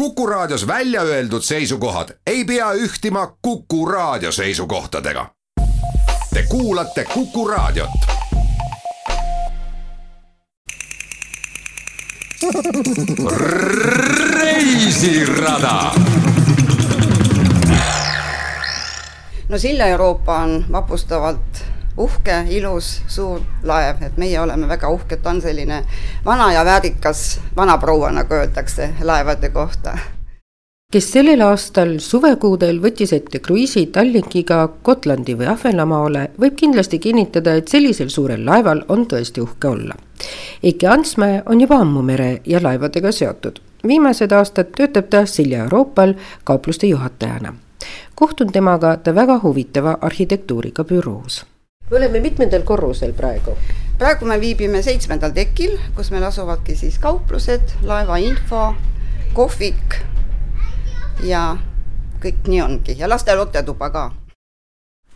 Kuku Raadios välja öeldud seisukohad ei pea ühtima Kuku Raadio seisukohtadega. Te kuulate Kuku Raadiot. reisirada. no Silla-Euroopa on vapustavalt uhke, ilus, suur laev, et meie oleme väga uhked, ta on selline vana ja väärikas vanaproua, nagu öeldakse laevade kohta kes sellel aastal suvekuudel võttis ette kruiisi Tallinkiga Gotlandi või Ahvenamaale, võib kindlasti kinnitada, et sellisel suurel laeval on tõesti uhke olla. Eiki Ansmäe on juba ammu mere ja laevadega seotud. viimased aastad töötab ta Silja Euroopal kaupluste juhatajana. kohtun temaga ta väga huvitava arhitektuuriga büroos me oleme mitmendal korrusel praegu? praegu me viibime seitsmendal tekil, kus meil asuvadki siis kauplused, laeva info, kohvik ja kõik nii ongi ja laste lottetuba ka.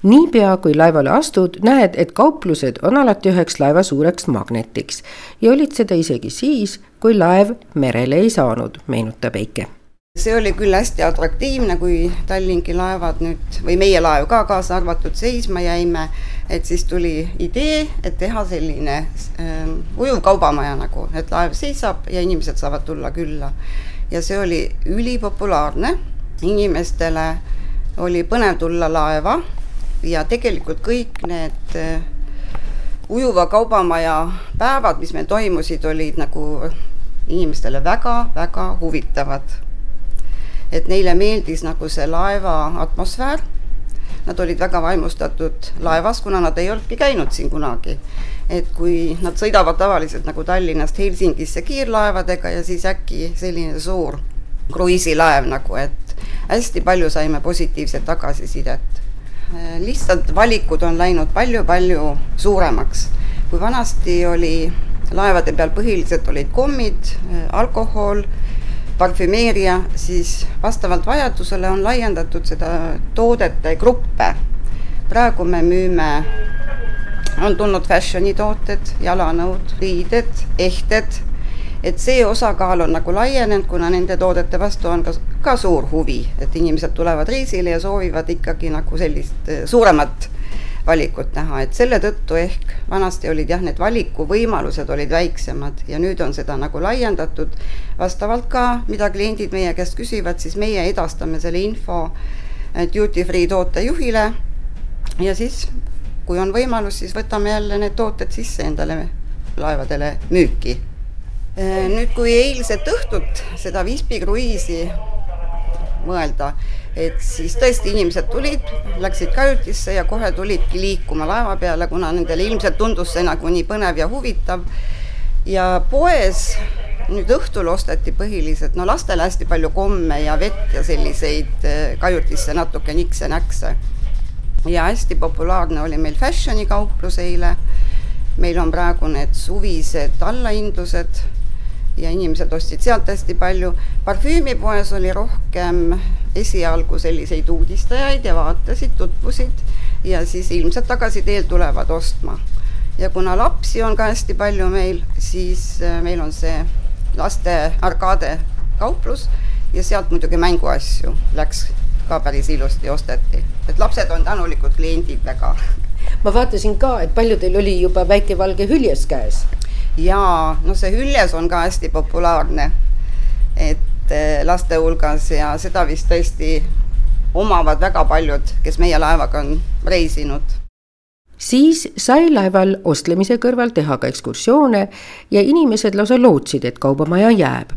niipea kui laevale astud, näed, et kauplused on alati üheks laeva suureks magnetiks ja olid seda isegi siis, kui laev merele ei saanud, meenutab Eike see oli küll hästi atraktiivne, kui Tallinki laevad nüüd või meie laev ka kaasa arvatud seisma jäime, et siis tuli idee, et teha selline äh, ujuv kaubamaja nagu, et laev seisab ja inimesed saavad tulla külla. ja see oli ülipopulaarne, inimestele oli põnev tulla laeva ja tegelikult kõik need äh, ujuva kaubamaja päevad, mis meil toimusid, olid nagu inimestele väga-väga huvitavad et neile meeldis nagu see laeva atmosfäär. Nad olid väga vaimustatud laevas, kuna nad ei olnudki käinud siin kunagi. et kui nad sõidavad tavaliselt nagu Tallinnast Helsingisse kiirlaevadega ja siis äkki selline suur kruiisilaev nagu, et hästi palju saime positiivset tagasisidet. lihtsalt valikud on läinud palju-palju suuremaks. kui vanasti oli laevade peal põhiliselt olid kommid, alkohol parfümeeria, siis vastavalt vajadusele on laiendatud seda toodete gruppe. praegu me müüme, on tulnud fashion'i tooted, jalanõud, riided, ehted, et see osakaal on nagu laienenud, kuna nende toodete vastu on ka, ka suur huvi, et inimesed tulevad reisile ja soovivad ikkagi nagu sellist eh, suuremat valikut näha, et selle tõttu ehk vanasti olid jah, need valikuvõimalused olid väiksemad ja nüüd on seda nagu laiendatud. vastavalt ka, mida kliendid meie käest küsivad, siis meie edastame selle info eh, duty free tootejuhile ja siis, kui on võimalus, siis võtame jälle need tooted sisse endale laevadele müüki. Eh, nüüd, kui eilset õhtut seda Visby kruiisi mõelda, et siis tõesti inimesed tulid, läksid kajutisse ja kohe tulidki liikuma laeva peale, kuna nendele ilmselt tundus see nagu nii põnev ja huvitav. ja poes nüüd õhtul osteti põhiliselt, no lastele hästi palju komme ja vett ja selliseid eh, kajutisse natuke nikse-näkse. ja hästi populaarne oli meil fashion'i kauplus eile. meil on praegu need suvised allahindlused ja inimesed ostsid sealt hästi palju. parfüümipoes oli rohkem esialgu selliseid uudistajaid ja vaatasid, tutvusid ja siis ilmselt tagasiteel tulevad ostma. ja kuna lapsi on ka hästi palju meil, siis äh, meil on see laste arkaade kauplus ja sealt muidugi mänguasju läks ka päris ilusti osteti, et lapsed on tänulikud kliendid väga. ma vaatasin ka, et paljudel oli juba väike valge hüljes käes jaa, no see hüljes on ka hästi populaarne, et eh, laste hulgas ja seda vist tõesti omavad väga paljud, kes meie laevaga on reisinud siis sai laeval ostlemise kõrval teha ka ekskursioone ja inimesed lausa lootsid, et kaubamaja jääb.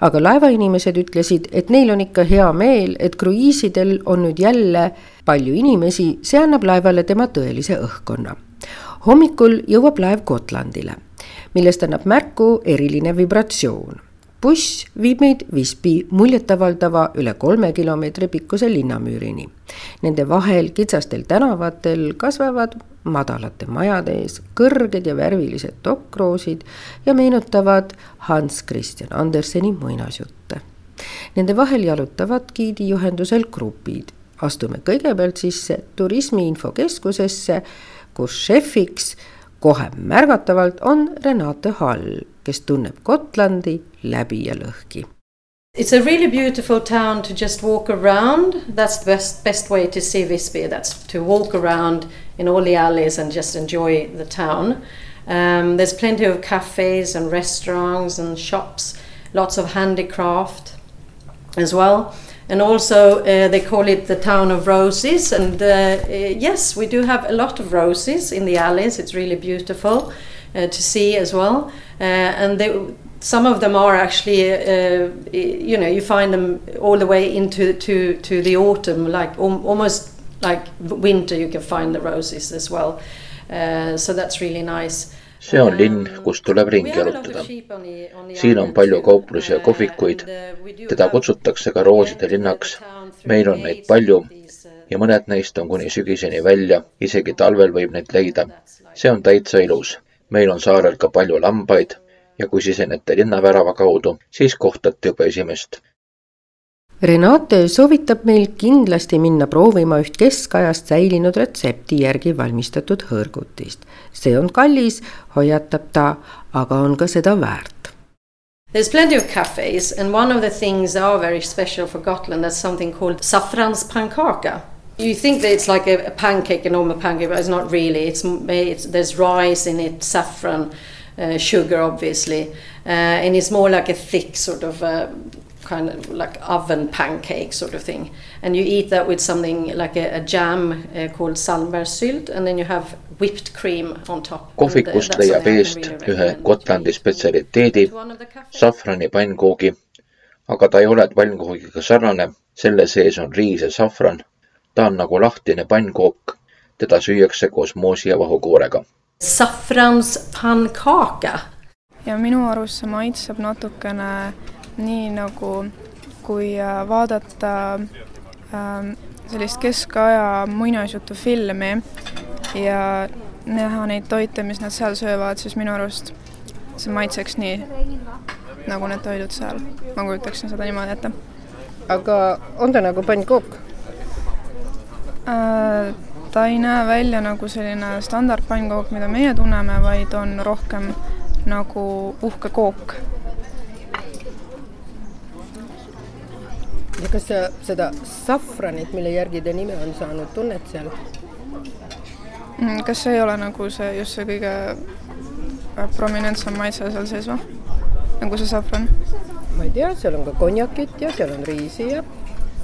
aga laevainimesed ütlesid, et neil on ikka hea meel, et kruiisidel on nüüd jälle palju inimesi, see annab laevale tema tõelise õhkkonna. hommikul jõuab laev Gotlandile millest annab märku eriline vibratsioon. buss viib meid Visby muljetavaldava üle kolme kilomeetri pikkuse linnamüürini. Nende vahel kitsastel tänavatel kasvavad madalate majade ees kõrged ja värvilised dokkroosid ja meenutavad Hans Christian Anderseni muinasjutte. Nende vahel jalutavad giidijuhendusel grupid. astume kõigepealt sisse turismi infokeskusesse, kus šefiks kohe märgatavalt on Renate Hall, kes tunneb Gotlandi läbi ja lõhki It's a really beautiful town to just walk around. That's the best best way to see Visby. That's to walk around in all the alleys and just enjoy the town. Um, there's plenty of cafes and restaurants and shops, lots of handicraft as well. And also, uh, they call it the town of roses. And uh, uh, yes, we do have a lot of roses in the alleys. It's really beautiful uh, to see as well. Uh, and they, some of them are actually, uh, you know, you find them all the way into to, to the autumn, like um, almost like winter. You can find the roses as well. so that's really nice. See on linn, kus tuleb ringi jalutada. siin on palju kauplusi ja kohvikuid. teda kutsutakse ka rooside linnaks. meil on neid palju ja mõned neist on kuni sügiseni välja, isegi talvel võib neid leida. see on täitsa ilus. meil on saarel ka palju lambaid ja kui sisenete linnavärava kaudu, siis kohtate juba esimest Renate soovitab meil kindlasti minna proovima üht keskajast säilinud retsepti järgi valmistatud hõrgutist. see on kallis, hoiatab ta, aga on ka seda väärt. There's plenty of cafes and one of the things that are very special for Gotland that's something called saffrans pankaka. You think that it's like a, a pancake, a normal pancake, but it's not really. It's, it's there's rice in it, saffron, uh, sugar, obviously, uh, and it's more like a thick sort of uh, kind of like oven pancake sort of thing. And you eat that with something like a, a jam uh, called salmbersylt and then you have whipped cream on top. kohvikust leiab eest ühe Gotlandi spetsialiteedi, safrani pannkoogi, aga ta ei ole pannkoogiga sarnane, selle sees on riis ja safran. ta on nagu lahtine pannkook, teda süüakse koos moosi ja vahukoorega. Safrans pankaka. ja minu arust see maitseb natukene nii nagu kui äh, vaadata ähm, sellist keskaja muinasjutufilmi ja näha neid toite, mis nad seal söövad, siis minu arust see maitseks nii, nagu need toidud seal. ma kujutaksin seda niimoodi ette. aga on ta nagu pannkook äh,? ta ei näe välja nagu selline standardpannkook, mida meie tunneme, vaid on rohkem nagu uhke kook kas sa seda safranit, mille järgi ta nime on saanud, tunned seal? Mm, kas see ei ole nagu see just see kõige äh, prominentsem maitse seal sees või? nagu see safran? ma ei tea, seal on ka konjakit ja seal on riisi ja.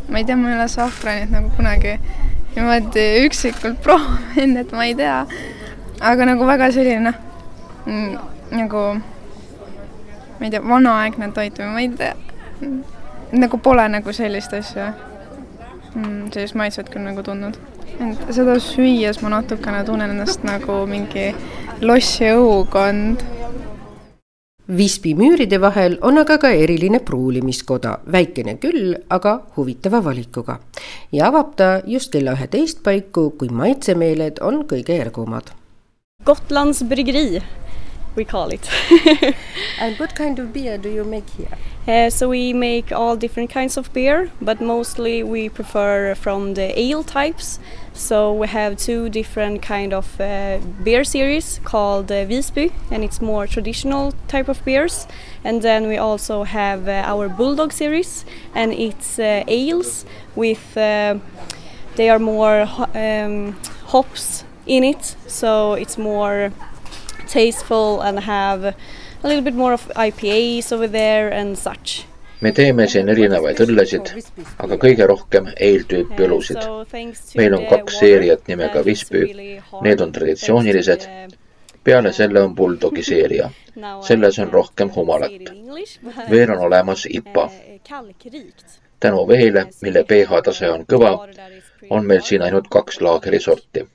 ma ei tea, ma ei ole safranit nagu kunagi niimoodi üksikult proovinud, et ma ei tea. aga nagu väga selline mm, nagu ma ei tea, vanaaegne toit või ma ei tea nagu pole nagu sellist asja mm,, sellist maitset küll nagu tundnud. et seda süües ma natukene tunnen ennast nagu mingi lossi õukond. Visby müüride vahel on aga ka eriline pruulimiskoda, väikene küll, aga huvitava valikuga. ja avab ta just kella üheteist paiku, kui maitsemeeled on kõige ergumad. Gotlands bryggeri we call it. and what kind of beer do you make here? Uh, so we make all different kinds of beer, but mostly we prefer from the ale types. So we have two different kind of uh, beer series called uh, Visby, and it's more traditional type of beers. And then we also have uh, our Bulldog series, and it's uh, ales with uh, they are more um, hops in it, so it's more tasteful and have a little bit more of IPAs over there and such. me teeme siin erinevaid õllesid, aga kõige rohkem eeltüüpi õlusid. meil on kaks seeriat nimega Visby, need on traditsioonilised. peale selle on Bulldogi seeria, selles on rohkem humalat. veel on olemas IPA. tänu veele, mille pH tase on kõva, on meil siin ainult kaks laagrisorti.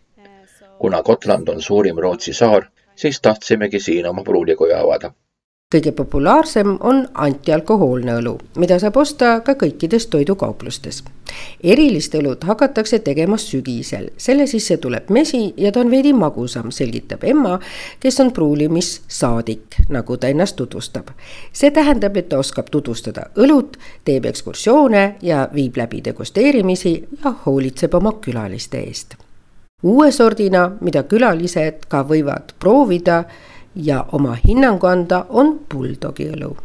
kuna Gotland on suurim Rootsi saar, siis tahtsimegi siin oma pruulikoja avada. kõige populaarsem on antialkohoolne õlu, mida saab osta ka kõikides toidukauplustes. erilist õlut hakatakse tegema sügisel, selle sisse tuleb mesi ja ta on veidi magusam, selgitab Emma, kes on pruulimissaadik, nagu ta ennast tutvustab. see tähendab, et ta oskab tutvustada õlut, teeb ekskursioone ja viib läbi degusteerimisi ja hoolitseb oma külaliste eest uue sordina, mida külalised ka võivad proovida ja oma hinnangu anda, on Bulldogi õlu.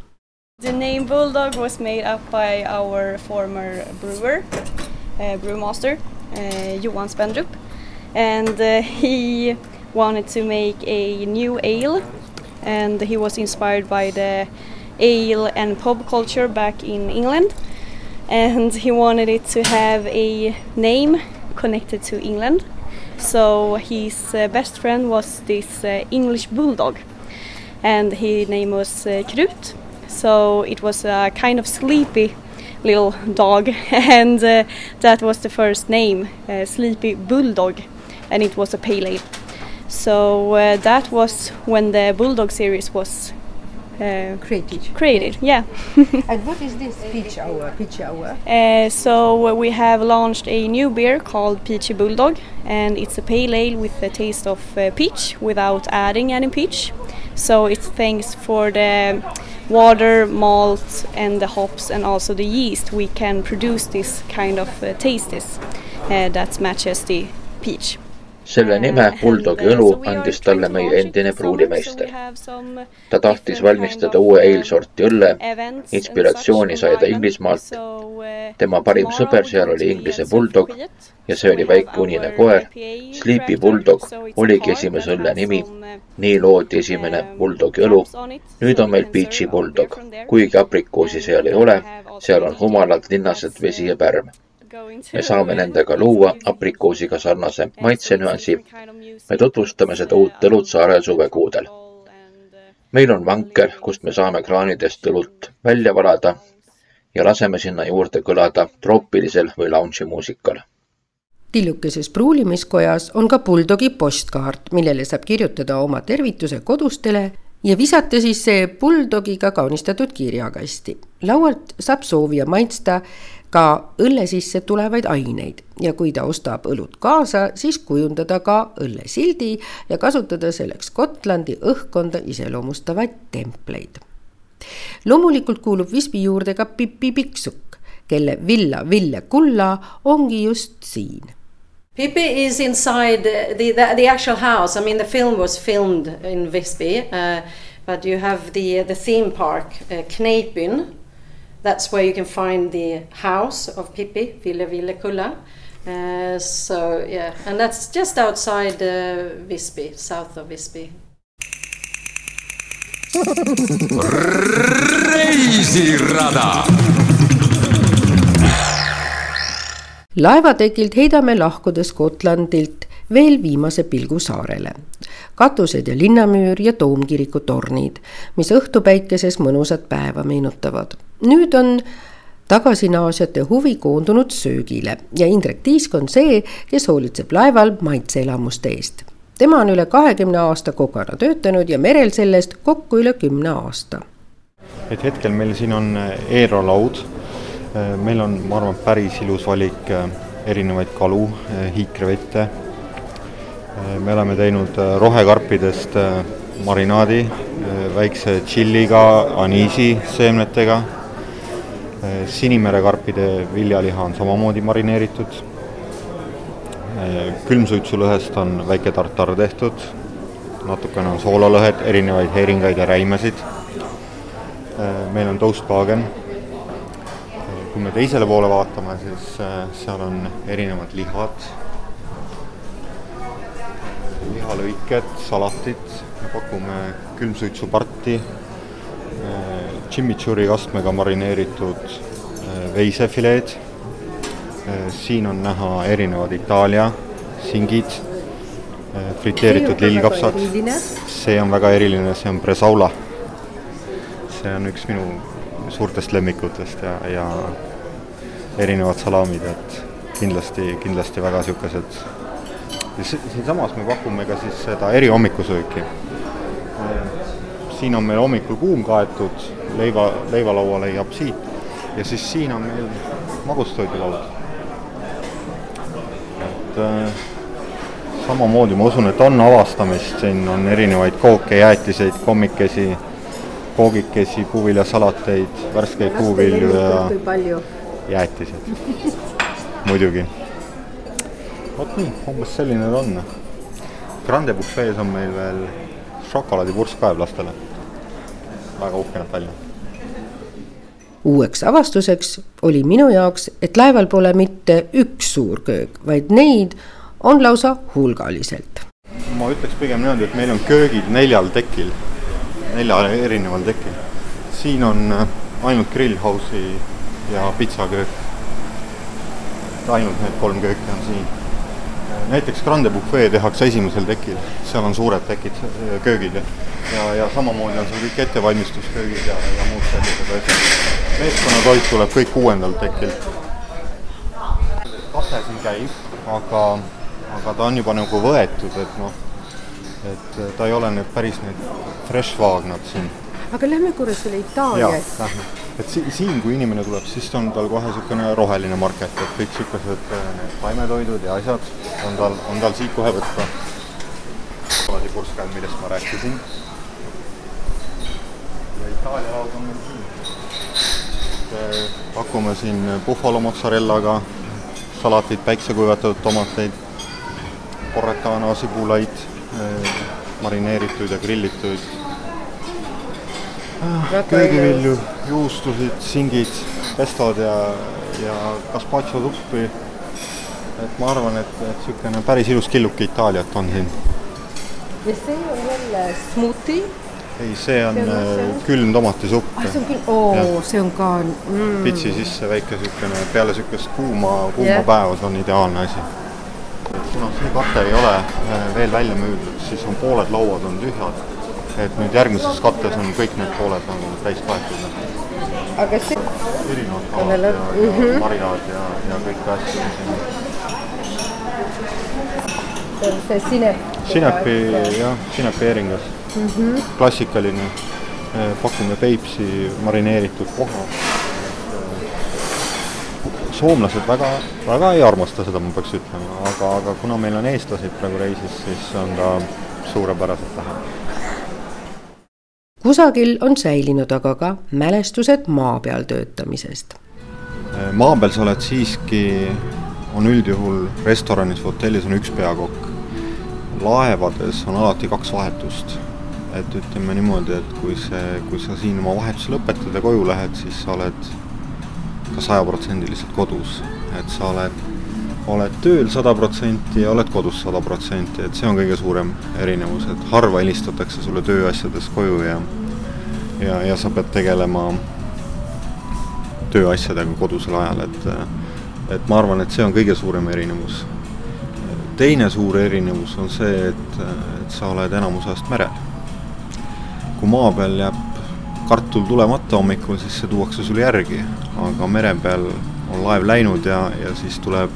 The name Bulldog was made up by our former brewer, uh, brewmaster, uh, Johan Spendrup, and uh, he wanted to make a new ale, and he was inspired by the ale and pub culture back in England, and he wanted it to have a name connected to England. So his uh, best friend was this uh, English bulldog, and his name was uh, Krut. So it was a kind of sleepy little dog, and uh, that was the first name, uh, Sleepy Bulldog, and it was a pale ale. So uh, that was when the Bulldog series was uh, Created. created. Yeah. And what is this peach hour? Peach hour. Uh, so we have launched a new beer called Peachy Bulldog, and it's a pale ale with a taste of uh, peach without adding any peach. So it's thanks for the water, malt, and the hops, and also the yeast. We can produce this kind of uh, tastes uh, that matches the peach. Selle nime Bulldogi õlu andis talle meie endine pruulimeister. ta tahtis valmistada uue eelsorti õlle, inspiratsiooni sai ta Inglismaalt. tema parim sõber seal oli Inglise Bulldog ja see oli väike unine koer. Sleepy Bulldog oligi esimese õlle nimi. nii loodi esimene Bulldogi õlu. nüüd on meil Peachy Bulldog, kuigi aprikoosi seal ei ole, seal on humalad, linnased, vesi ja pärm me saame nendega luua aprikoosiga sarnase maitsenüansi. me tutvustame seda uut õlut saare suvekuudel. meil on vanker, kust me saame kraanidest õlut välja valada ja laseme sinna juurde kõlada troopilisel või lounge'i muusikal tillukeses pruulimiskojas on ka Bulldogi postkaart, millele saab kirjutada oma tervituse kodustele ja visata siis see Bulldogiga kaunistatud kirjakasti. laualt saab soovija maitsta ka õlle sisse tulevaid aineid ja kui ta ostab õlut kaasa, siis kujundada ka õllesildi ja kasutada selleks Gotlandi õhkkonda iseloomustavaid templeid. loomulikult kuulub Visby juurde ka Pipi Pikksukk, kelle villa Ville Kulla ongi just siin Pippi is inside the, the, the actual house. I mean, the film was filmed in Visby, uh, but you have the the theme park, uh, Kneipen, that's where you can find the house of Pippi, Ville Villekulla. Uh, so yeah, and that's just outside uh, Visby, south of Visby. reisirada laevatekilt heidame lahkudes Gotlandilt veel viimase pilgu saarele. Katused ja linnamüür ja toomkiriku tornid, mis õhtupäikeses mõnusat päeva meenutavad. nüüd on tagasinaasjate huvi koondunud söögile ja Indrek Tiisk on see, kes hoolitseb laeval maitseelamuste eest. tema on üle kahekümne aasta kokana töötanud ja merel sellest kokku üle kümne aasta. et hetkel meil siin on eelrolaud, meil on, ma arvan, päris ilus valik erinevaid kalu, hiikrevette. Me oleme teinud rohekarpidest marinaadi väikse tšilliga, aniisi seemnetega. Sinimere-karpide viljaliha on samamoodi marineeritud. külmsuitsulõhest on väike tartar tehtud, natukene on soolalõhet, erinevaid heeringaid ja räimesid. meil on toastkagen. kui me teisele poole vaatame, siis seal on erinevad lihad, lihalõiked, salatid, me pakume külmsuitsuparti, chimichurri kastmega marineeritud veisefileed, siin on näha erinevad Itaalia singid, friteeritud lillkapsad, see on väga eriline, see on bresaula. see on üks minu suurtest lemmikutest ja, ja erinevad salamid, et kindlasti, kindlasti väga niisugused siinsamas me pakume ka siis seda erihommikusööki. siin on meil hommikul kuum kaetud, leiva, leivalauale jääb siit. Ja siis siin on meil magustoidulaud. et äh, samamoodi ma usun, et on avastamist, siin on erinevaid kooke, jäätiseid, kommikesi, koogikesi, puuviljasalateid, värskeid puuvilju ja jäätised. Muidugi vot nii, umbes selline ta on. Grande bufees on meil veel šokolaadipurskkaev lastele. väga uhke näeb välja uueks avastuseks oli minu jaoks, et laeval pole mitte üks suur köök, vaid neid on lausa hulgaliselt. ma ütleks pigem niimoodi, et meil on köögid neljal tekil, neljal erineval tekil. siin on äh, ainult grillhouse'i ja pitsaköök. ainult need kolm kööki on siin. Näiteks Grande Buffet tehakse esimesel tekil, seal on suured tekid, äh, köögid ja, ja, ja samamoodi on seal kõik ettevalmistusköögid ja, ja muud sellised asjad. meeskonnatoit tuleb kõik kuuendal tekil. kate siin käib, aga, aga ta on juba nagu võetud, et noh, et ta ei ole nüüd päris need fresh Wagnad siin aga lähme korra selle Itaaliasse. Et si siin, kui inimene tuleb, siis on tal kohe niisugune roheline market, et kõik niisugused äh, taimetoidud ja asjad on tal, on tal siit kohe võtta. purskad, millest ma rääkisin. ja Itaalia laud on meil siin. pakume siin buffalo mozzarellaga salatit, päiksekuivatatud tomateid, porretano sibulaid, äh, marineeritud ja grillituid köögivilju, juustusid, singid, pestod ja, ja gazpacho suppi. et ma arvan, et, et niisugune päris ilus killuke Itaaliat on siin. ja see on jälle smuuti? ei, see on, see on äh, külm tomatisupp. ah, see on küll, oo, see on ka mm.. pitsi sisse väike niisugune, peale niisugust kuuma, kuuma yeah. päeva, see on ideaalne asi. kuna see kate ei ole äh, veel välja müüdud, siis on pooled lauad on tühjad et nüüd järgmises kattes on kõik need pooled nagu täis kaetud. aga see erinevad kalad ja, ja mm -hmm. marinaad ja, ja kõike asju on siin. see on see sinep. sinepi jah, sinepeeringas mm. -hmm. klassikaline. pakume Peipsi marineeritud koha. soomlased väga, väga ei armasta seda, ma peaks ütlema, aga, aga kuna meil on eestlased praegu reisis, siis on ta suurepäraselt lähedal kusagil on säilinud aga ka mälestused maa peal töötamisest. maa peal sa oled siiski, on üldjuhul restoranis või hotellis on üks peakokk. laevades on alati kaks vahetust. et ütleme niimoodi, et kui see, kui sa siin oma vahetuse lõpetad ja koju lähed, siis sa oled ka sajaprotsendiliselt kodus, et sa oled oled tööl sada protsenti ja oled kodus sada protsenti, et see on kõige suurem erinevus, et harva helistatakse sulle tööasjades koju ja ja, ja sa pead tegelema tööasjadega kodusel ajal, et et ma arvan, et see on kõige suurem erinevus. teine suur erinevus on see, et, et sa oled enamus ajast merel. kui maa peal jääb kartul tulemata hommikul, siis see tuuakse sulle järgi, aga mere peal on laev läinud ja, ja siis tuleb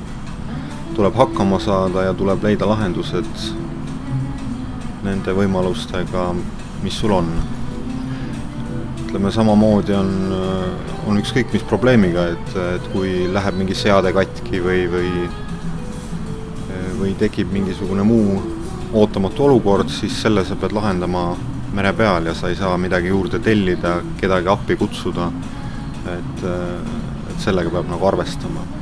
tuleb hakkama saada ja tuleb leida lahendused nende võimalustega, mis sul on. ütleme, samamoodi on, on ükskõik mis probleemiga, et, et kui läheb mingi seade katki või, või või tekib mingisugune muu ootamatu olukord, siis selle sa pead lahendama mere peal ja sa ei saa midagi juurde tellida, kedagi appi kutsuda. et, et sellega peab nagu arvestama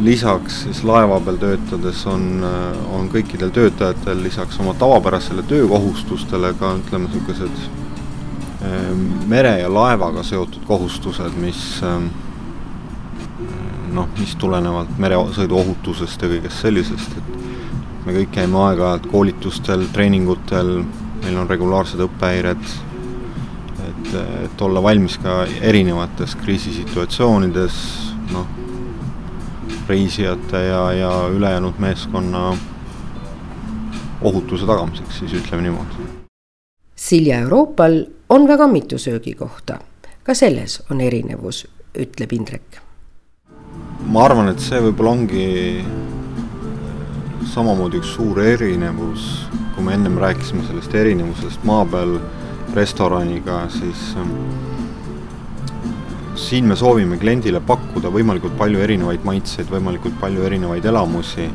lisaks siis laeva peal töötades on, on kõikidel töötajatel lisaks oma tavapärasele töökohustustele ka ütleme, niisugused ehm, mere ja laevaga seotud kohustused, mis ehm, noh, mis tulenevalt meresõidu ohutusest ja kõigest sellisest, et me kõik käime aeg-ajalt koolitustel, treeningutel, meil on regulaarsed õppehäired, et, et olla valmis ka erinevates kriisisituatsioonides, noh, reisijate ja, ja ülejäänud meeskonna ohutuse tagamiseks, siis ütleme niimoodi. Silja Euroopal on väga mitu söögikohta, ka selles on erinevus, ütleb Indrek. ma arvan, et see võib-olla ongi samamoodi üks suur erinevus, kui me ennem rääkisime sellest erinevusest maa peal restoraniga, siis siin me soovime kliendile pakkuda võimalikult palju erinevaid maitseid, võimalikult palju erinevaid elamusi,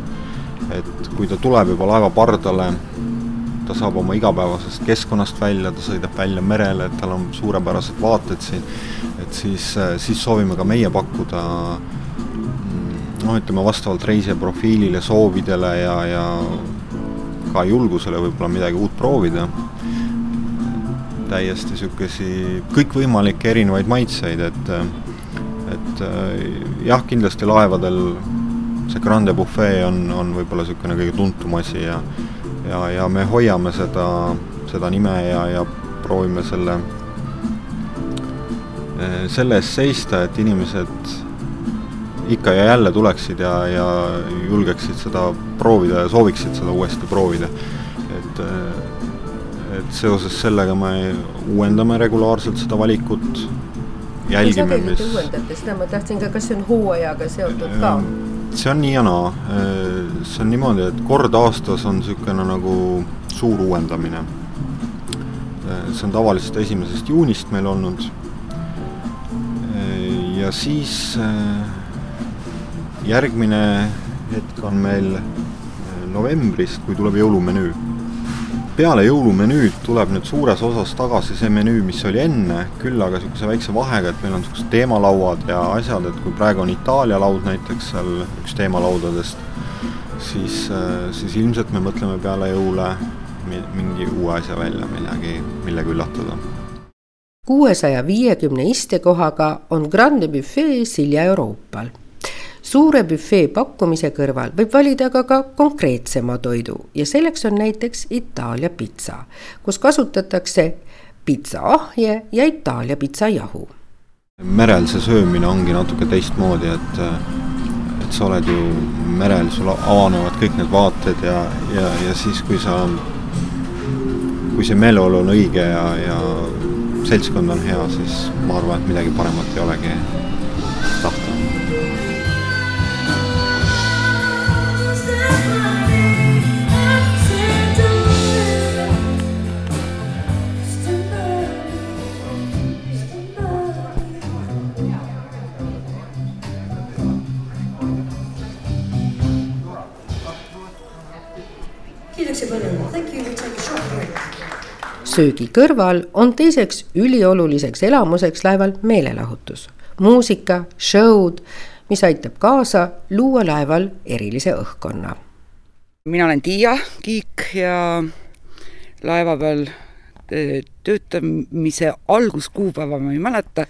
et kui ta tuleb juba laeva pardale, ta saab oma igapäevasest keskkonnast välja, ta sõidab välja merele, tal on suurepärased vaated siin, et siis, siis soovime ka meie pakkuda noh, ütleme vastavalt reisija profiilile, soovidele ja, ja ka julgusele võib-olla midagi uut proovida täiesti niisugusi kõikvõimalikke erinevaid maitseid, et et jah, kindlasti laevadel see Grande Buffet on, on võib-olla niisugune kõige tuntum asi ja ja, ja me hoiame seda, seda nime ja, ja proovime selle, selle eest seista, et inimesed ikka ja jälle tuleksid ja, ja julgeksid seda proovida ja sooviksid seda uuesti proovida. et et seoses sellega me uuendame regulaarselt seda valikut, jälgime, mis uuendate, seda ma tahtsin ka, kas see on hooajaga seotud ka? see on nii ja naa, see on niimoodi, et kord aastas on niisugune nagu suur uuendamine. see on tavaliselt esimesest juunist meil olnud. ja siis järgmine hetk on meil novembris, kui tuleb jõulumenüü peale jõulumenüüd tuleb nüüd suures osas tagasi see menüü, mis oli enne, küll aga niisuguse väikse vahega, et meil on niisugused teemalauad ja asjad, et kui praegu on Itaalia laud näiteks seal üks teemalaudadest, siis, siis ilmselt me mõtleme peale jõule mingi uue asja välja, millegi, millega üllatada. kuuesaja viiekümne istekohaga on Grande Buffet Silja Euroopal suure büfee pakkumise kõrval võib valida aga ka konkreetsema toidu ja selleks on näiteks Itaalia pitsa, kus kasutatakse pitsaahje ja Itaalia pitsajahu. merel see söömine ongi natuke teistmoodi, et, et sa oled ju merel, sul avanevad kõik need vaated ja, ja, ja siis, kui sa, kui see meeleolu on õige ja, ja seltskond on hea, siis ma arvan, et midagi paremat ei olegi söögi kõrval on teiseks ülioluliseks elamuseks laeval meelelahutus, muusika, show'd, mis aitab kaasa luua laeval erilise õhkkonna. mina olen Tiia Kiik ja laeva peal e, töötamise alguskuupäeva ma ei mäleta,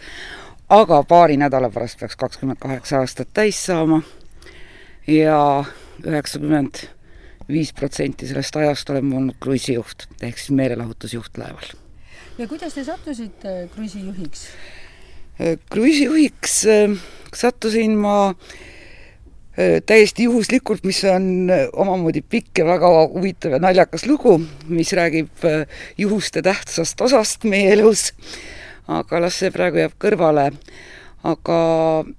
aga paari nädala pärast peaks kakskümmend kaheksa aastat täis saama. Ja üheksakümmend viis protsenti sellest ajast olen ma olnud kruiisijuht ehk siis meelelahutusjuht laeval. ja kuidas te sattusite äh, kruiisijuhiks? Äh, kruiisijuhiks äh, sattusin ma täiesti juhuslikult, mis on omamoodi pikk ja väga huvitav ja naljakas lugu, mis räägib juhuste tähtsast osast meie elus. aga las see praegu jääb kõrvale. aga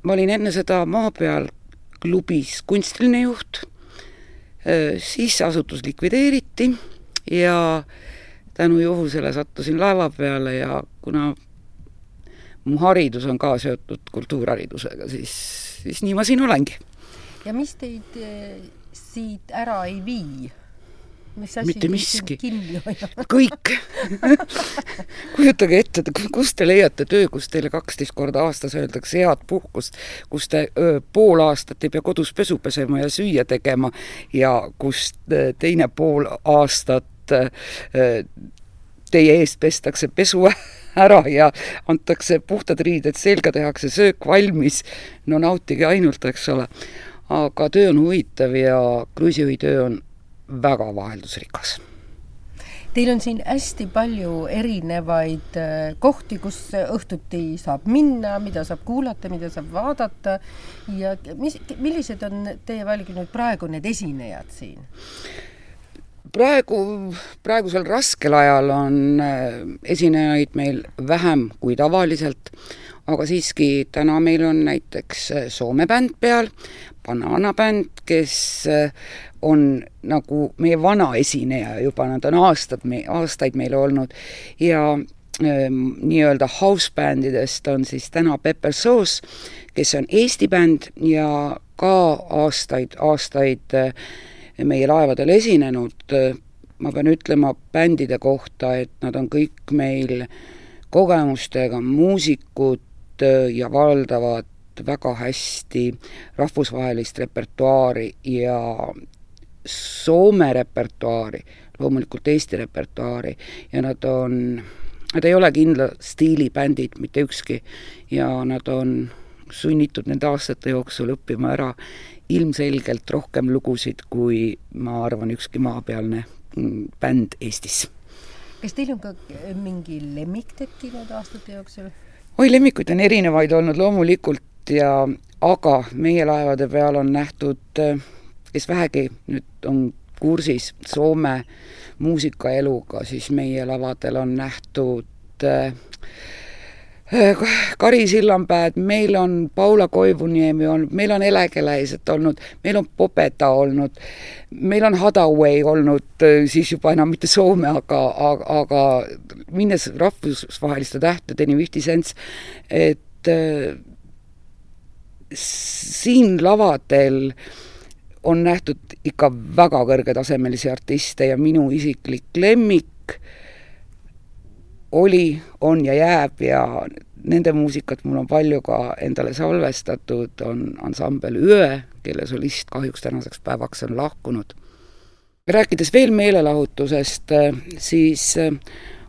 ma olin enne seda maa peal klubis kunstiline juht siis asutus likvideeriti ja tänu juhusele sattusin laeva peale ja kuna mu haridus on ka seotud kultuurharidusega, siis, siis nii ma siin olengi. ja mis teid siit ära ei vii? Mitte miski. kõik kujutage ette, kust te leiate töö, kus teile kaksteist korda aastas öeldakse head puhkust, kus te öö, pool aastat ei pea kodus pesu pesema ja süüa tegema ja kus teine pool aastat öö, teie eest pestakse pesu ära ja antakse puhtad riided selga, tehakse söök valmis, no nautige ainult, eks ole. aga töö on huvitav ja kruiisijuhi töö on väga vaheldusrikas. Teil on siin hästi palju erinevaid äh, kohti, kus õhtuti saab minna, mida saab kuulata, mida saab vaadata ja mis, millised on teie valikud nüüd praegu need esinejad siin? praegu, praegusel raskel ajal on äh, esinejaid meil vähem kui tavaliselt, aga siiski täna meil on näiteks äh, Soome bänd peal, Banana bänd, kes on nagu meie vana esineja juba, nad on aastad, aastaid meil olnud ja ähm, nii-öelda house bändidest on siis täna Pepper Sauce, kes on Eesti bänd ja ka aastaid, aastaid äh, meie laevadel esinenud. ma pean ütlema bändide kohta, et nad on kõik meil kogemustega muusikud äh, ja valdavad väga hästi rahvusvahelist repertuaari ja Soome repertuaari, loomulikult Eesti repertuaari ja nad on Nad ei ole kindla stiili bändid, mitte ükski, ja nad on sunnitud nende aastate jooksul õppima ära ilmselgelt rohkem lugusid, kui ma arvan, ükski maapealne mm, bänd Eestis. kas teil on ka mingi lemmik tekkinud aastate jooksul? Oi, lemmikuid on erinevaid olnud loomulikult ja aga meie laevade peal on nähtud, kes vähegi nüüd on kursis Soome muusikaeluga, siis meie lavadel on nähtud äh, Kari Sillanpäed, meil on Paula Koivuniemi olnud, meil on Elekeläiset olnud, meil on Popeta olnud, meil on Hadaway olnud, siis juba enam mitte Soome, aga, aga, aga minnes rahvusvaheliste tähtedeni, Fifty Cents, et äh, siin lavadel on nähtud ikka väga kõrgetasemelisi artiste ja minu isiklik lemmik oli, on ja jääb ja nende muusikat mul on palju ka endale salvestatud, on ansambel Öö, kelle solist kahjuks tänaseks päevaks on lahkunud. rääkides veel meelelahutusest, siis äh,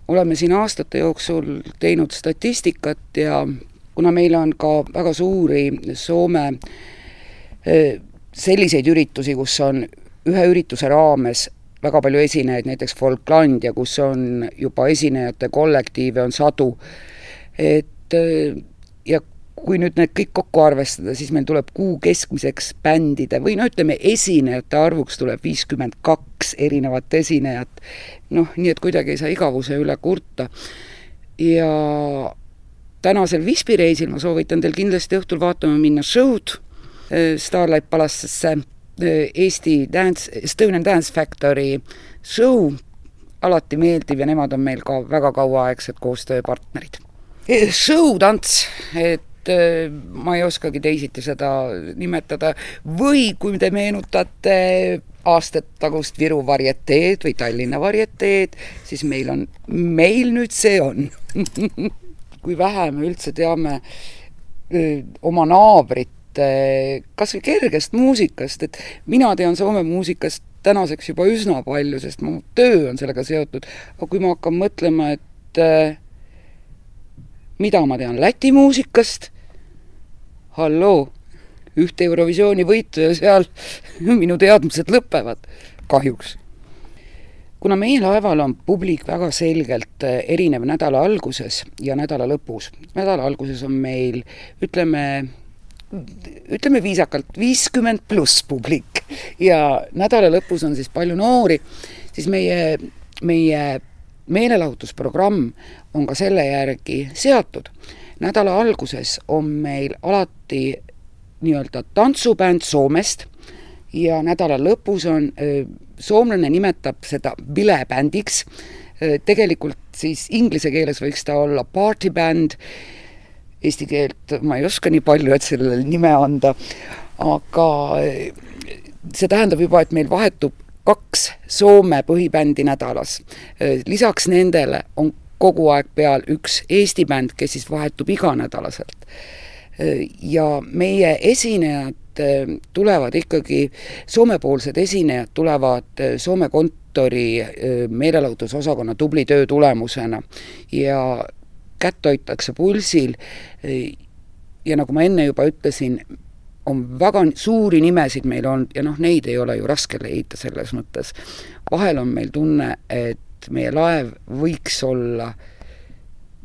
oleme siin aastate jooksul teinud statistikat ja kuna meil on ka väga suuri Soome selliseid üritusi, kus on ühe ürituse raames väga palju esinejaid, näiteks Folklandia, kus on juba esinejate kollektiive on sadu, et ja kui nüüd need kõik kokku arvestada, siis meil tuleb kuu keskmiseks bändide või no ütleme, esinejate arvuks tuleb viiskümmend kaks erinevat esinejat. noh, nii et kuidagi ei saa igavuse üle kurta. ja tänasel Visby reisil ma soovitan teil kindlasti õhtul vaatama minna show'd äh, Starlight Palace'isse Äh, Eesti Dance, Estonian Dance Factory show, alati meeldiv ja nemad on meil ka väga kauaaegsed koostööpartnerid. Äh, show tants, et äh, ma ei oskagi teisiti seda nimetada, või kui te meenutate aastatagust Viru varieteed või Tallinna varieteed, siis meil on, meil nüüd see on. Kui vähe me üldse teame öö, oma naabrit, Eh, kas või kergest muusikast, et mina tean Soome muusikast tänaseks juba üsna palju, sest mu töö on sellega seotud, aga kui ma hakkan mõtlema, et äh, mida ma tean Läti muusikast, halloo, ühte Eurovisiooni võitu ja seal minu teadmised lõpevad, kahjuks. kuna meie laeval on publik väga selgelt eh, erinev nädala alguses ja nädala lõpus, nädala alguses on meil ütleme, ütleme viisakalt, viiskümmend pluss publik ja nädala lõpus on siis palju noori, siis meie, meie meelelahutusprogramm on ka selle järgi seatud. Nädala alguses on meil alati nii-öelda tantsubänd Soomest ja nädala lõpus on, soomlane nimetab seda bilebändiks, tegelikult siis inglise keeles võiks ta olla partybänd. Eesti keelt ma ei oska nii palju, et sellele nime anda, aga see tähendab juba, et meil vahetub kaks Soome põhibändi nädalas. Lisaks nendele on kogu aeg peal üks Eesti bänd, kes siis vahetub iganädalaselt. Eh, ja meie esinejad tulevad ikkagi, Soome-poolsed esinejad tulevad Soome kontori meelelahutusosakonna tubli töö tulemusena ja kätt hoitakse pulsil ja nagu ma enne juba ütlesin, on väga suuri nimesid meil olnud ja noh, neid ei ole ju raske leida selles mõttes. vahel on meil tunne, et meie laev võiks olla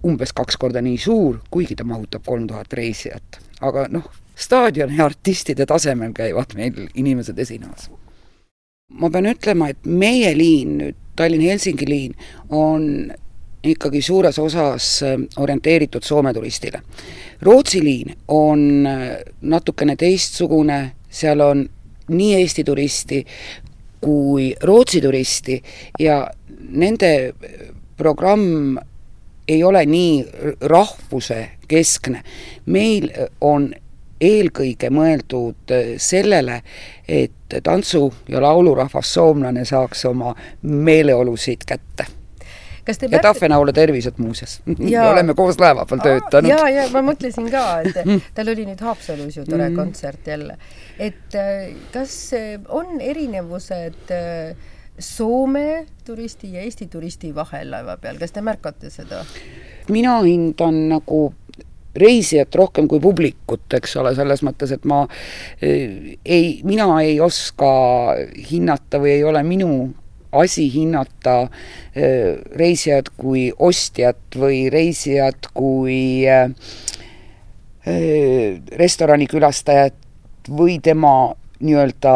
umbes kaks korda nii suur, kuigi ta mahutab kolm tuhat reisijat. aga noh, staadioni artistide tasemel käivad meil inimesed esinemas. ma pean ütlema, et meie liin nüüd, Tallinn-Helsingi liin, on ikkagi suures osas äh, orienteeritud Soome turistile. Rootsi liin on äh, natukene teistsugune, seal on nii Eesti turisti kui Rootsi turisti ja nende programm ei ole nii rahvuse keskne. meil on eelkõige mõeldud sellele, et tantsu- ja laulurahvas soomlane saaks oma meeleolusid kätte kas te ja märk... Tahvenaule tervised muuseas oleme koos laeva peal töötanud. ja, ja ma mõtlesin ka, et tal oli nüüd Haapsalus ju tore mm. kontsert jälle. et äh, kas äh, on erinevused äh, Soome turisti ja Eesti turisti vahel laeva peal, kas te märkate seda? mina hindan nagu reisijat rohkem kui publikut, eks ole, selles mõttes, et ma ei, mina ei oska hinnata või ei ole minu asi hinnata reisijat kui ostjat või reisijat kui restorani külastajat või tema nii-öelda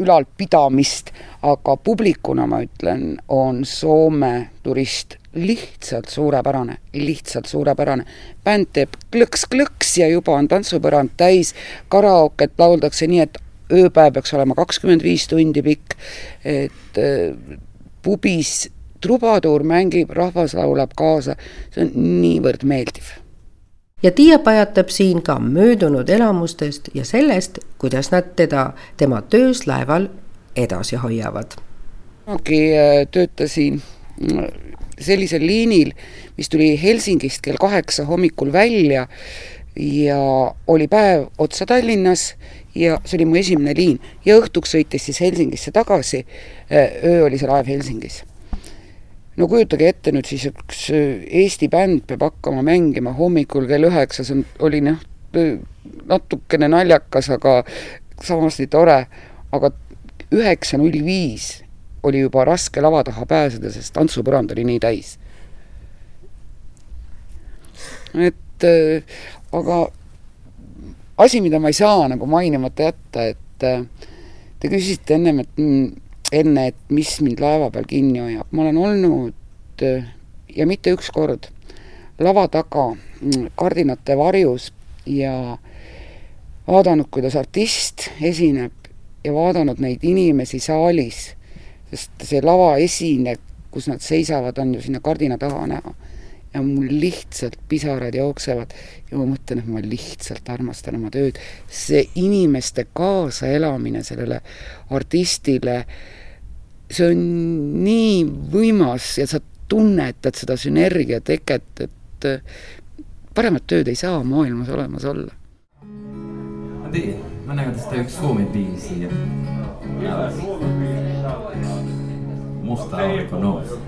ülalpidamist, aga publikuna ma ütlen, on Soome turist lihtsalt suurepärane, lihtsalt suurepärane. bänd teeb klõks-klõks ja juba on tantsupõrand täis, karaoket lauldakse nii, et ööpäev peaks olema kakskümmend viis tundi pikk, et äh, pubis trubaduur mängib, rahvas laulab kaasa, see on niivõrd meeldiv. ja Tiia pajatab siin ka möödunud elamustest ja sellest, kuidas nad teda tema töös laeval edasi hoiavad. kunagi äh, töötasin sellisel liinil, mis tuli Helsingist kell kaheksa hommikul välja ja oli päev otsa Tallinnas ja see oli mu esimene liin ja õhtuks sõitis siis Helsingisse tagasi, öö oli see laev Helsingis. no kujutage ette nüüd siis, üks Eesti bänd peab hakkama mängima hommikul kell üheksa, see on, oli noh, natukene naljakas, aga samas nii tore, aga üheksa null viis oli juba raske lava taha pääseda, sest tantsupõrand oli nii täis. et äh, aga asi, mida ma ei saa nagu mainimata jätta, et äh, te küsisite ennem, et mm, enne, et mis mind laeva peal kinni hoiab, ma olen olnud äh, ja mitte üks kord lava taga mm, kardinate varjus ja vaadanud, kuidas artist esineb ja vaadanud neid inimesi saalis sest see lavaesine, kus nad seisavad, on ju sinna kardina taha näha. Ja mul lihtsalt pisarad jooksevad ja ma mõtlen, et ma lihtsalt armastan oma tööd. see inimeste kaasaelamine sellele artistile, see on nii võimas ja sa tunnetad seda sünergiateket, et paremat tööd ei saa maailmas olemas olla. Mennäänkö tästä yksi Suomi-biisi? Ja... Musta aurinko nousi.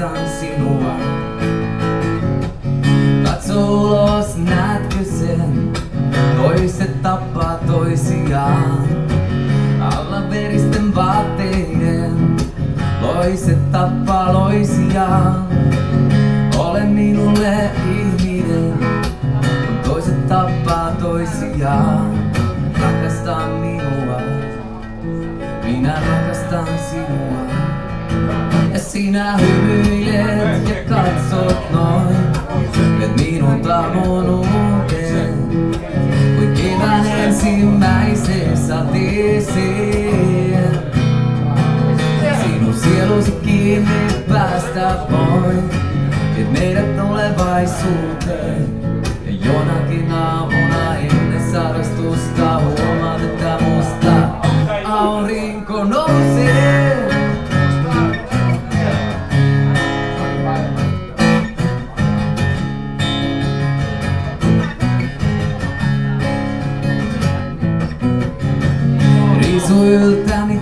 Rakastan sinua. Katso ulos, näetkö sen? Toiset tappaa toisiaan. Alla veristen vaatteiden, loiset tappaa loisiaan. Ole minulle ihminen, toiset tappaa toisiaan. Rakasta minua, minä rakastan sinua. Sinä hymyilet ser. Se não sermos o que me basta hoy, et meidät tulevaisuuteen. Ja jonakin aamuna ennen sarastusta huomaan, että musta aurinko nousee.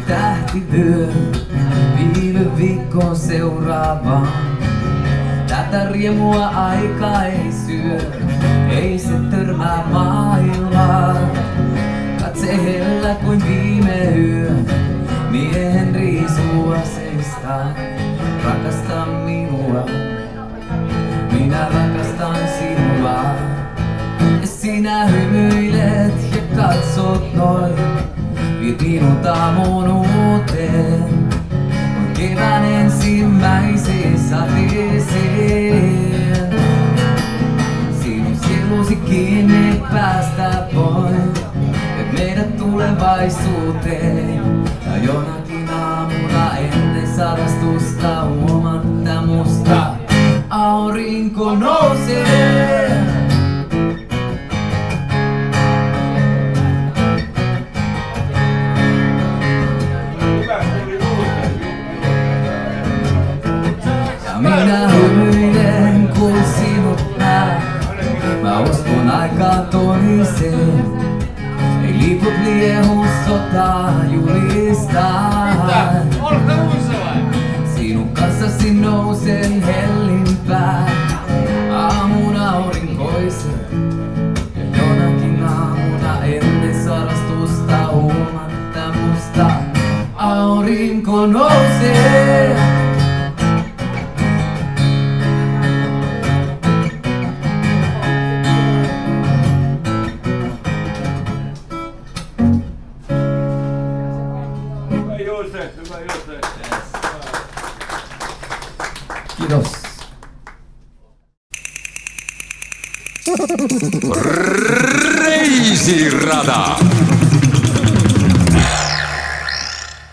Tähtivyö, viime viikkoon seuraavaan. Tätä riemua aika ei syö, ei se törmää maailmaa. Katse hellä kuin viime yö, miehen riisua seista. Rakasta minua, minä rakastan sinua. Ja sinä hymyilet ja katsot noin, kirjoitamun uuteen. On kevään ensimmäisessä sateeseen. Sinun sielusi kiinni päästä pois. Et meidät tulevaisuuteen. Ja jonakin aamuna ennen sadastusta huomatta musta. Aurinko nousee. Sotaa julistaa. Sinun kanssasi nousen hellimpään. Aamun aurinkoisen. Ja jonakin aamuna ennen sarastusta huomatta musta aurinko nousee.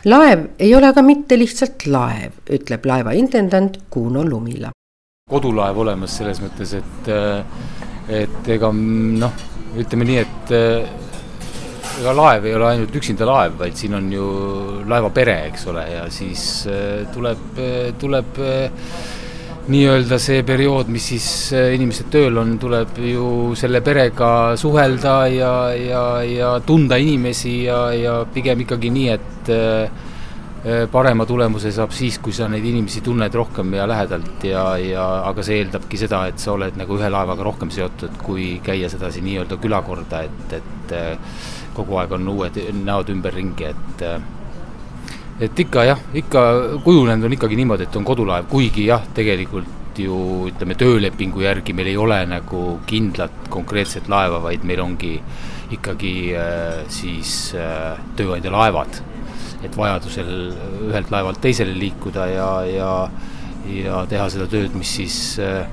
Laev ei ole aga mitte lihtsalt laev, ütleb laeva intendant Kuno Lumila. kodulaev olemas selles mõttes, et, et ega noh, ütleme nii, et ega laev ei ole ainult üksinda laev, vaid siin on ju laevapere, eks ole, ja siis tuleb, tuleb nii-öelda see periood, mis siis inimesed tööl on, tuleb ju selle perega suhelda ja, ja, ja tunda inimesi ja, ja pigem ikkagi nii, et parema tulemuse saab siis, kui sa neid inimesi tunned rohkem ja lähedalt ja, ja aga see eeldabki seda, et sa oled nagu ühe laevaga rohkem seotud, kui käia sedasi nii-öelda külakorda, et, et kogu aeg on uued näod ümberringi, et et ikka jah, ikka kujunenud on ikkagi niimoodi, et on kodulaev, kuigi jah, tegelikult ju ütleme, töölepingu järgi meil ei ole nagu kindlat konkreetset laeva, vaid meil ongi ikkagi äh, siis äh, tööandja laevad. et vajadusel ühelt laevalt teisele liikuda ja, ja, ja teha seda tööd, mis siis äh,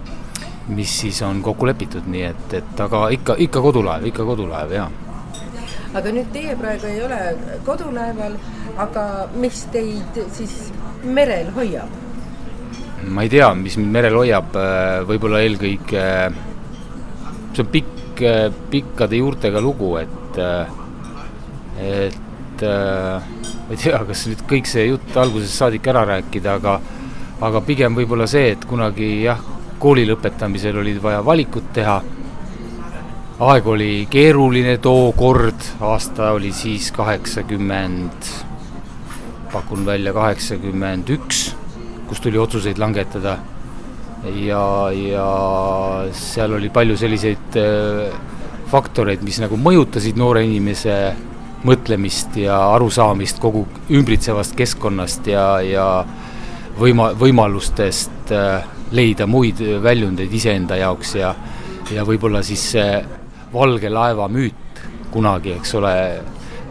mis siis on kokku lepitud, nii et, et aga ikka, ikka kodulaev, ikka kodulaev, jaa aga nüüd teie praegu ei ole kodulaeval, aga mis teid siis merel hoiab? ma ei tea, mis mind merel hoiab, võib-olla eelkõige see on pikk, pikkade juurtega lugu, et, et ma ei tea, kas nüüd kõik see jutt algusest saadik ära rääkida, aga aga pigem võib-olla see, et kunagi jah, kooli lõpetamisel oli vaja valikut teha aeg oli keeruline tookord, aasta oli siis kaheksakümmend, pakun välja kaheksakümmend üks, kus tuli otsuseid langetada. ja, ja seal oli palju selliseid äh, faktoreid, mis nagu mõjutasid noore inimese mõtlemist ja arusaamist kogu ümbritsevast keskkonnast ja, ja võima-, võimalustest äh, leida muid väljundeid iseenda jaoks ja, ja võib-olla siis see valge laeva müüt kunagi, eks ole,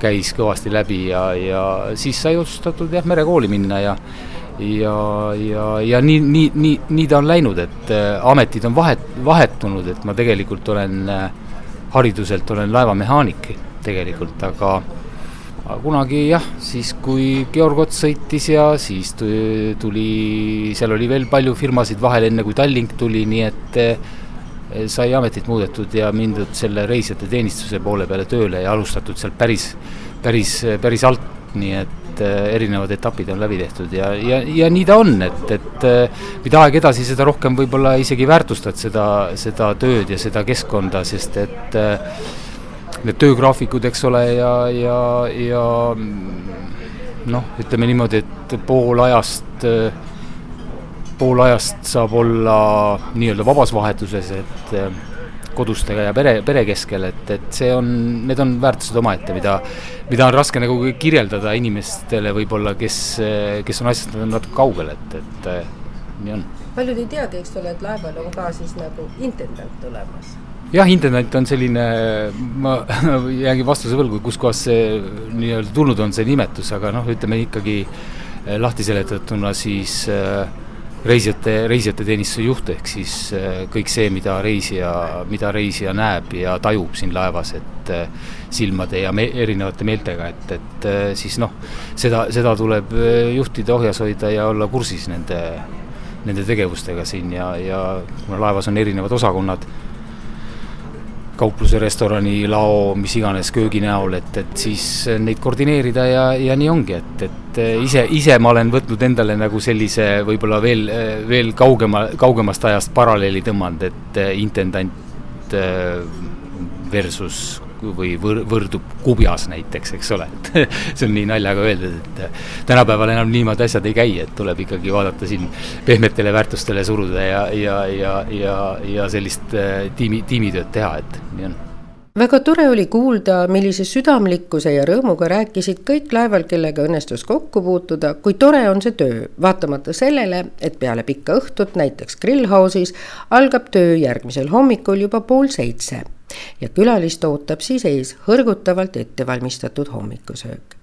käis kõvasti läbi ja, ja siis sai otsustatud jah, merekooli minna ja ja, ja, ja nii, nii, nii, nii ta on läinud, et äh, ametid on vahet, vahetunud, et ma tegelikult olen äh, hariduselt olen laevamehaanik tegelikult, aga kunagi jah, siis kui Georg Ots sõitis ja siis tuli, seal oli veel palju firmasid vahel, enne kui Tallink tuli, nii et sai ametit muudetud ja mindud selle reisijate teenistuse poole peale tööle ja alustatud sealt päris, päris, päris alt, nii et erinevad etapid on läbi tehtud ja, ja, ja nii ta on, et, et mida aeg edasi, seda rohkem võib-olla isegi väärtustad seda, seda tööd ja seda keskkonda, sest et need töögraafikud, eks ole, ja, ja, ja noh, ütleme niimoodi, et pool ajast pool ajast saab olla nii-öelda vabas vahetuses, et kodustega ja pere, pere keskel, et, et see on, need on väärtused omaette, mida, mida on raske nagu kirjeldada inimestele võib-olla, kes, kes on asjast natuke kaugel, et, et nii on. paljud ei teagi, eks ole, et laeval on ka siis nagu intendant olemas jah, intendant on selline, ma jäängi vastuse võlgu, kuskohast see nii-öelda tulnud on, see nimetus, aga noh, ütleme ikkagi lahti seletatuna siis äh, reisijate, reisijate teenistuse juht, ehk siis äh, kõik see, mida reisija, mida reisija näeb ja tajub siin laevas, et äh, silmade ja me, erinevate meeltega, et, et äh, siis noh, seda, seda tuleb juhtida, ohjas hoida ja olla kursis nende, nende tegevustega siin ja, ja kuna laevas on erinevad osakonnad kaupluse, restorani, lao, mis iganes köögi näol, et, et siis neid koordineerida ja, ja nii ongi, et, et ise, ise ma olen võtnud endale nagu sellise võib-olla veel, veel kaugema, kaugemast ajast paralleeli tõmmanud, et intendant versus või võr-, võrdub kubjas näiteks, eks ole, et see on nii naljaga öeldud, et tänapäeval enam niimoodi asjad ei käi, et tuleb ikkagi vaadata siin pehmetele väärtustele suruda ja, ja, ja, ja, ja sellist äh, tiimi, tiimitööd teha, et nii on. Väga tore oli kuulda, millise südamlikkuse ja rõõmuga rääkisid kõik laeval, kellega õnnestus kokku puutuda, kui tore on see töö, vaatamata sellele, et peale pikka õhtut näiteks grillhouse'is algab töö järgmisel hommikul juba pool seitse ja külalist ootab siis ees hõrgutavalt ettevalmistatud hommikusöök.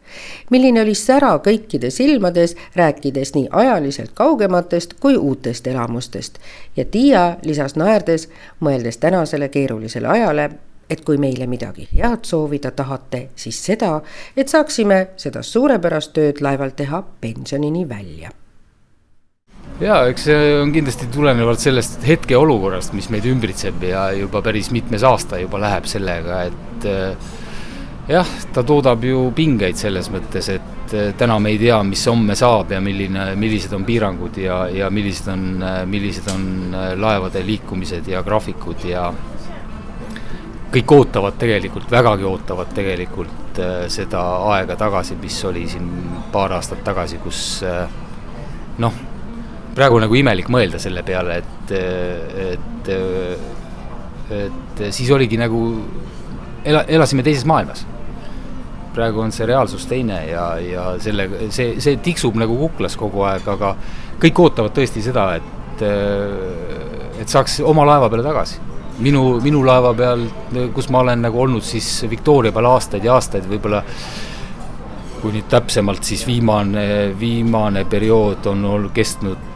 milline oli sära kõikide silmades, rääkides nii ajaliselt kaugematest kui uutest elamustest ja Tiia lisas naerdes, mõeldes tänasele keerulisele ajale, et kui meile midagi head soovida tahate, siis seda, et saaksime seda suurepärast tööd laeval teha pensionini välja jaa, eks see on kindlasti tulenevalt sellest hetkeolukorrast, mis meid ümbritseb ja juba päris mitmes aasta juba läheb sellega, et eh, jah, ta toodab ju pingeid selles mõttes, et eh, täna me ei tea, mis homme saab ja milline, millised on piirangud ja, ja millised on, millised on laevade liikumised ja graafikud ja kõik ootavad tegelikult, vägagi ootavad tegelikult seda aega tagasi, mis oli siin paar aastat tagasi, kus noh praegu nagu imelik mõelda selle peale, et, et, et siis oligi nagu, ela-, elasime teises maailmas. praegu on see reaalsus teine ja, ja selle, see, see tiksub nagu kuklas kogu aeg, aga kõik ootavad tõesti seda, et, et saaks oma laeva peale tagasi minu, minu laeva peal, kus ma olen nagu olnud siis Victoria peal aastaid ja aastaid, võib-olla kui nüüd täpsemalt, siis viimane, viimane periood on olnud kestnud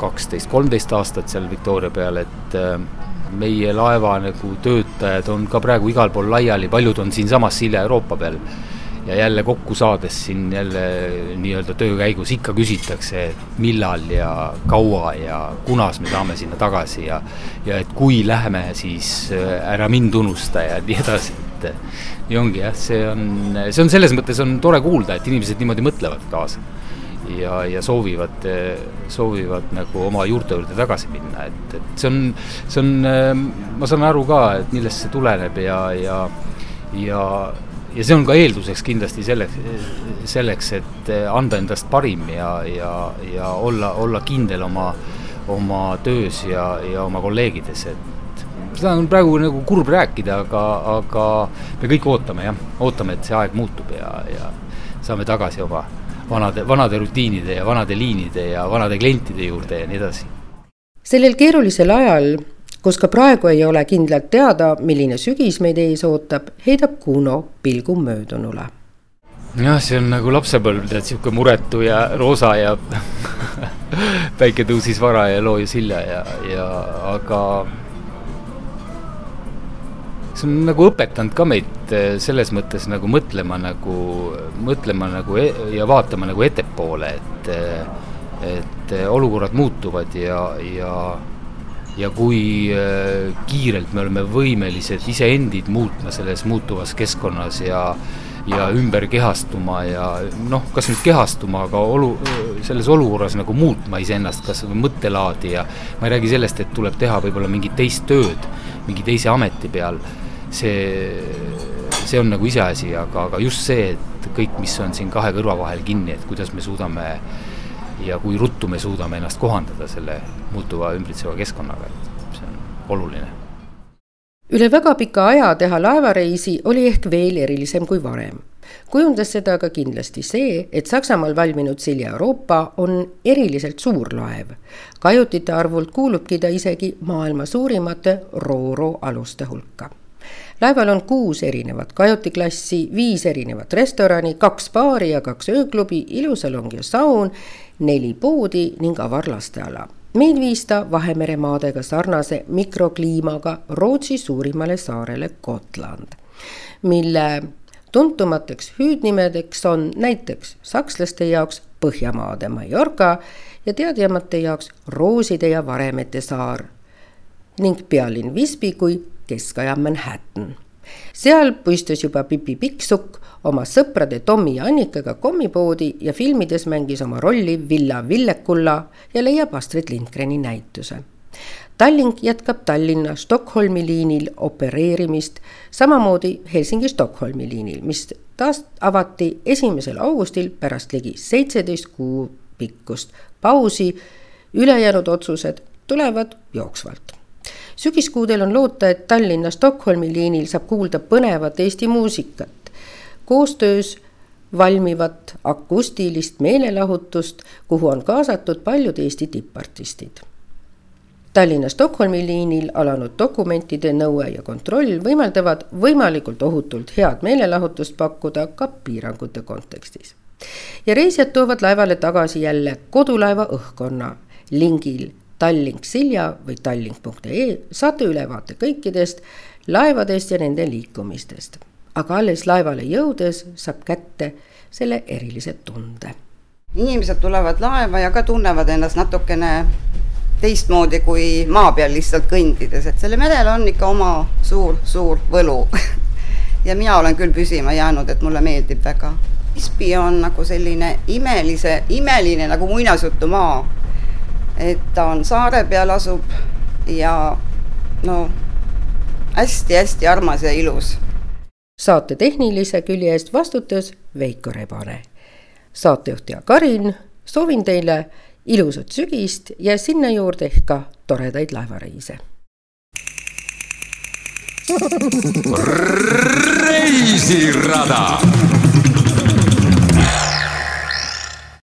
kaksteist, kolmteist aastat seal Victoria peal, et äh, meie laeva nagu töötajad on ka praegu igal pool laiali, paljud on siinsamas Silja-Euroopa peal. ja jälle kokku saades siin jälle nii-öelda töö käigus ikka küsitakse, et millal ja kaua ja kunas me saame sinna tagasi ja ja et kui läheme, siis äh, ära mind unusta ja nii edasi, et nii ongi jah, see on, see on selles mõttes on tore kuulda, et inimesed niimoodi mõtlevad kaasa ja, ja soovivad, soovivad nagu oma juurte juurde tagasi minna, et, et see on, see on, ma saan aru ka, et millest see tuleneb ja, ja, ja ja see on ka eelduseks kindlasti selleks, selleks, et anda endast parim ja, ja, ja olla, olla kindel oma, oma töös ja, ja oma kolleegides, et seda on praegu nagu kurb rääkida, aga, aga me kõik ootame jah, ootame, et see aeg muutub ja, ja saame tagasi oma vanade, vanade rutiinide ja vanade liinide ja vanade klientide juurde ja nii edasi. sellel keerulisel ajal, kus ka praegu ei ole kindlalt teada, milline sügis meid ees ootab, heidab Kuno pilgu möödunule. jah, see on nagu lapsepõlv, tead, sihuke muretu ja roosa ja päike tõusis vara ja loojus hilja ja, ja aga see on nagu õpetanud ka meid eh, selles mõttes nagu mõtlema nagu, mõtlema nagu e ja vaatama nagu ettepoole, et, eh, et eh, olukorrad muutuvad ja, ja, ja kui kiirelt me oleme võimelised iseendid muutma selles muutuvas keskkonnas ja ja ümber kehastuma ja noh, kas nüüd kehastuma, aga olu, selles olukorras nagu muutma iseennast, kas või mõttelaadi ja ma ei räägi sellest, et tuleb teha võib-olla mingit teist tööd mingi teise ameti peal see, see on nagu iseasi, aga, aga just see, et kõik, mis on siin kahe kõrva vahel kinni, et kuidas me suudame ja kui ruttu me suudame ennast kohandada selle muutuva ümbritseva keskkonnaga, et see on oluline. üle väga pika aja teha laevareisi oli ehk veel erilisem kui varem kujundas seda aga kindlasti see, et Saksamaal valminud Silja Euroopa on eriliselt suur laev. kajutite arvult kuulubki ta isegi maailma suurimate Rooro aluste hulka laeval on kuus erinevat kajutiklassi, viis erinevat restorani, kaks baari ja kaks ööklubi, ilusalong ja saun, neli poodi ning avar lasteala. meid viis ta Vahemere maadega sarnase mikrokliimaga Rootsi suurimale saarele Gotland, mille tuntumateks hüüdnimedeks on näiteks sakslaste jaoks Põhjamaade Mallorca ja teadjamate jaoks Rooside ja Varemete saar ning pealinn Visby kui keskaja Manhattan. seal puistus juba Pipi Pikksukk oma sõprade Tommi ja Annikaga kommipoodi ja filmides mängis oma rolli Villa Villekulla ja leiab Astrid Lindgreni näituse. Tallink jätkab Tallinna Stockholmi liinil opereerimist, samamoodi Helsingi-Stockholmi liinil, mis taas avati esimesel augustil pärast ligi seitseteist kuu pikkust pausi. ülejäänud otsused tulevad jooksvalt sügiskuudel on loota, et Tallinna-Stockholmi liinil saab kuulda põnevat Eesti muusikat. koostöös valmivat akustilist meelelahutust, kuhu on kaasatud paljud Eesti tippartistid. Tallinna-Stockholmi liinil alanud dokumentide nõue ja kontroll võimaldavad võimalikult ohutult head meelelahutust pakkuda ka piirangute kontekstis. ja reisijad toovad laevale tagasi jälle kodulaeva õhkkonna lingil Tallink Silja või tallink.ee saate ülevaate kõikidest laevadest ja nende liikumistest. aga alles laevale jõudes saab kätte selle erilise tunde. inimesed tulevad laeva ja ka tunnevad ennast natukene teistmoodi kui maa peal lihtsalt kõndides, et sellel merel on ikka oma suur-suur võlu ja mina olen küll püsima jäänud, et mulle meeldib väga. Visby on nagu selline imelise, imeline nagu muinasjutumaa et ta on saare peal asub ja no hästi-hästi armas ja ilus. saate tehnilise külje eest vastutas Veiko Rebane. saatejuht ja Karin, soovin teile ilusat sügist ja sinna juurde ehk ka toredaid laevareise. reisirada